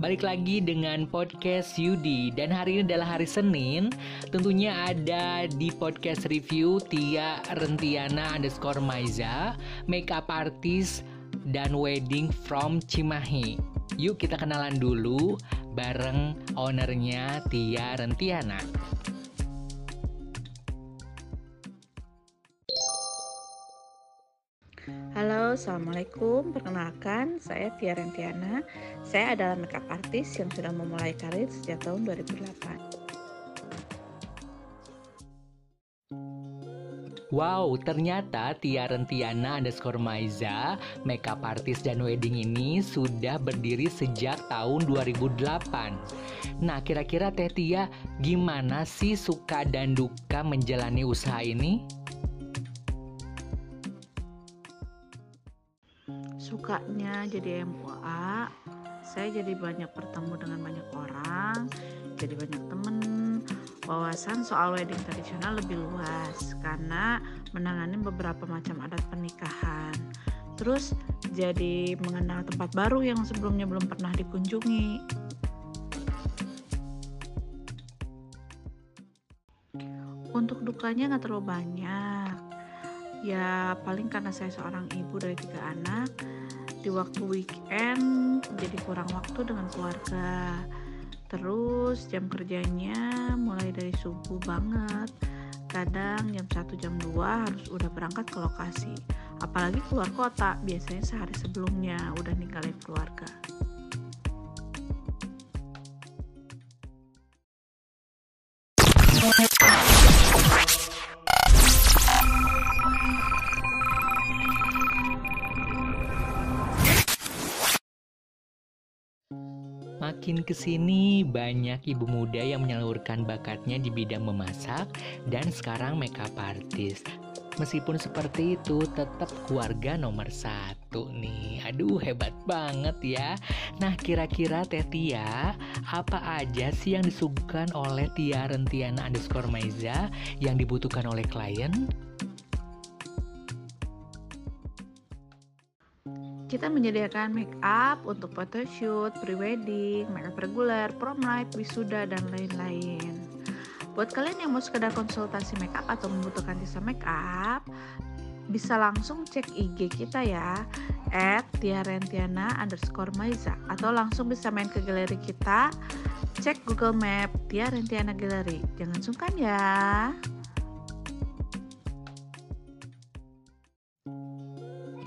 balik lagi dengan podcast Yudi. Dan hari ini adalah hari Senin. Tentunya ada di podcast review Tia Rentiana underscore Maiza Makeup artist dan wedding from Cimahi. Yuk kita kenalan dulu bareng ownernya Tia Rentiana Assalamualaikum. Perkenalkan, saya Tia Rentiana. Saya adalah makeup artist yang sudah memulai karir sejak tahun 2008. Wow, ternyata Tia Rentiana underscore Maiza, makeup artist dan wedding ini sudah berdiri sejak tahun 2008. Nah, kira-kira Teh Tia gimana sih suka dan duka menjalani usaha ini? Sukanya jadi MUA saya jadi banyak bertemu dengan banyak orang jadi banyak temen. Wawasan soal wedding tradisional lebih luas karena menangani beberapa macam adat pernikahan. Terus jadi mengenal tempat baru yang sebelumnya belum pernah dikunjungi. Untuk dukanya nggak terlalu banyak. Ya paling karena saya seorang ibu dari tiga anak di waktu weekend jadi kurang waktu dengan keluarga. Terus jam kerjanya mulai dari subuh banget. Kadang jam 1 jam 2 harus udah berangkat ke lokasi. Apalagi keluar kota biasanya sehari sebelumnya udah ninggalin keluarga Makin ke sini banyak ibu muda yang menyalurkan bakatnya di bidang memasak dan sekarang makeup artist. Meskipun seperti itu, tetap keluarga nomor satu nih. Aduh, hebat banget ya. Nah, kira-kira Teh Tia, apa aja sih yang disuguhkan oleh Tia Rentiana underscore Maiza yang dibutuhkan oleh klien? Kita menyediakan make up untuk photoshoot, prewedding, make up reguler, prom night, wisuda, dan lain-lain. Buat kalian yang mau sekedar konsultasi make up atau membutuhkan jasa make up, bisa langsung cek IG kita ya at tiarentiana underscore maiza. Atau langsung bisa main ke galeri kita cek Google Map Tiarentiana Gallery jangan sungkan ya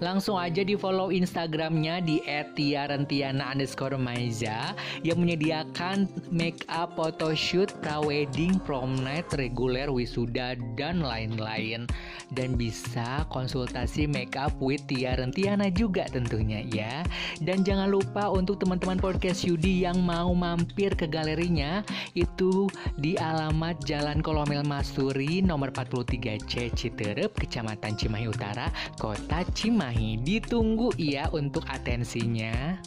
Langsung aja di follow Instagramnya di @tiarentiana underscore Maiza yang menyediakan make up photoshoot, prawedding, prom night, reguler, wisuda, dan lain-lain. Dan bisa konsultasi make up with Tia Rentiana juga tentunya ya. Dan jangan lupa untuk teman-teman podcast Yudi yang mau mampir ke galerinya itu di alamat Jalan Kolomel Masuri nomor 43C Citerep, Kecamatan Cimahi Utara, Kota Cimahi. Ditunggu ya untuk atensinya.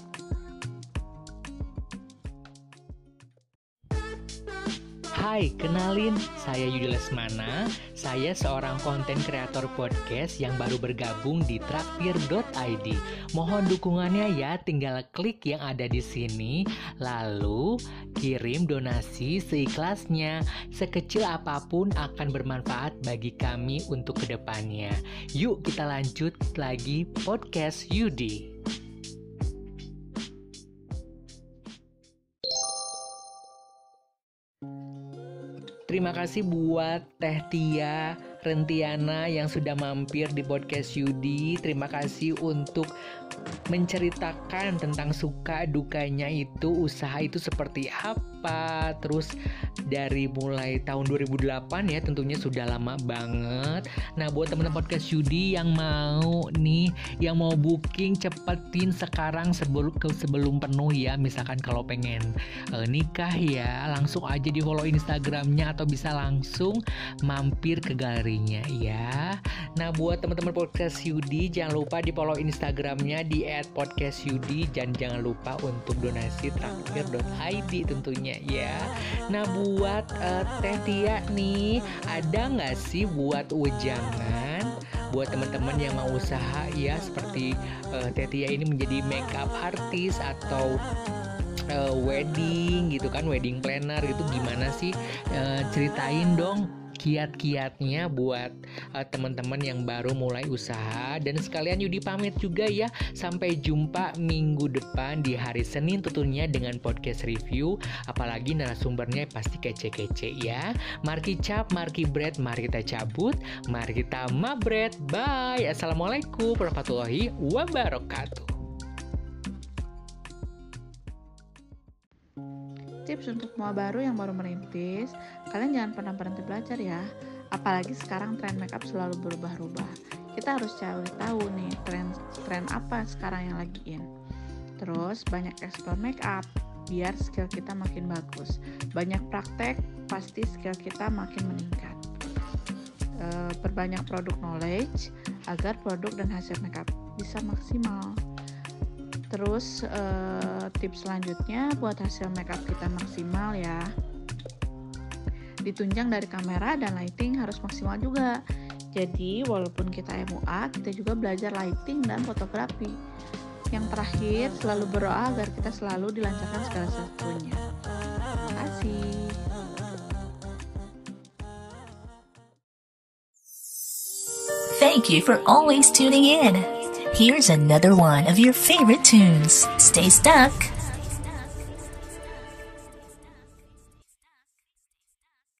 Hai, kenalin, saya Yudi Lesmana. Saya seorang konten kreator podcast yang baru bergabung di traktir.id. Mohon dukungannya ya, tinggal klik yang ada di sini, lalu kirim donasi seikhlasnya. Sekecil apa pun akan bermanfaat bagi kami untuk ke depannya. Yuk kita lanjut lagi podcast Yudi. Terima kasih buat Teh Tia Rentiana yang sudah mampir di podcast Yudi. Terima kasih untuk menceritakan tentang suka dukanya itu usaha itu seperti apa. Terus dari mulai tahun 2008 ya tentunya sudah lama banget. Nah buat teman-teman podcast Yudi yang mau nih yang mau booking cepetin sekarang sebelum sebelum penuh ya. Misalkan kalau pengen uh, nikah ya langsung aja di follow Instagramnya atau bisa langsung mampir ke galerinya ya nah buat teman-teman podcast Yudi jangan lupa di follow Instagramnya di podcast Yudi dan jangan lupa untuk donasi traktir.id tentunya ya. Nah buat uh, Teh Tia nih ada nggak sih buat wejangan buat teman-teman yang mau usaha ya seperti uh, Teh Tia ini menjadi makeup artist atau uh, wedding gitu kan wedding planner itu gimana sih? Uh, ceritain dong kiat-kiatnya buat uh, teman-teman yang baru mulai usaha. Dan sekalian Yudi pamit juga ya. Sampai jumpa minggu depan di hari Senin tentunya dengan podcast review. Apalagi narasumbernya pasti kece-kece ya. Marki cap Marki bread mari kita cabut mari kita mabret. Bye. Assalamualaikum warahmatullahi wabarakatuh tips untuk semua baru yang baru merintis, kalian jangan pernah berhenti belajar ya. Apalagi sekarang tren makeup selalu berubah-ubah. Kita harus cari tahu nih tren tren apa sekarang yang lagi in. Terus banyak explore makeup biar skill kita makin bagus. Banyak praktek pasti skill kita makin meningkat. E, perbanyak produk knowledge agar produk dan hasil makeup bisa maksimal. Terus uh, tips selanjutnya buat hasil makeup kita maksimal ya. Ditunjang dari kamera dan lighting harus maksimal juga. Jadi walaupun kita MUA, kita juga belajar lighting dan fotografi. Yang terakhir, selalu berdoa agar kita selalu dilancarkan segala sesuatunya. Terima kasih. Thank you for always tuning in. Here's another one of your favorite tunes. Stay stuck.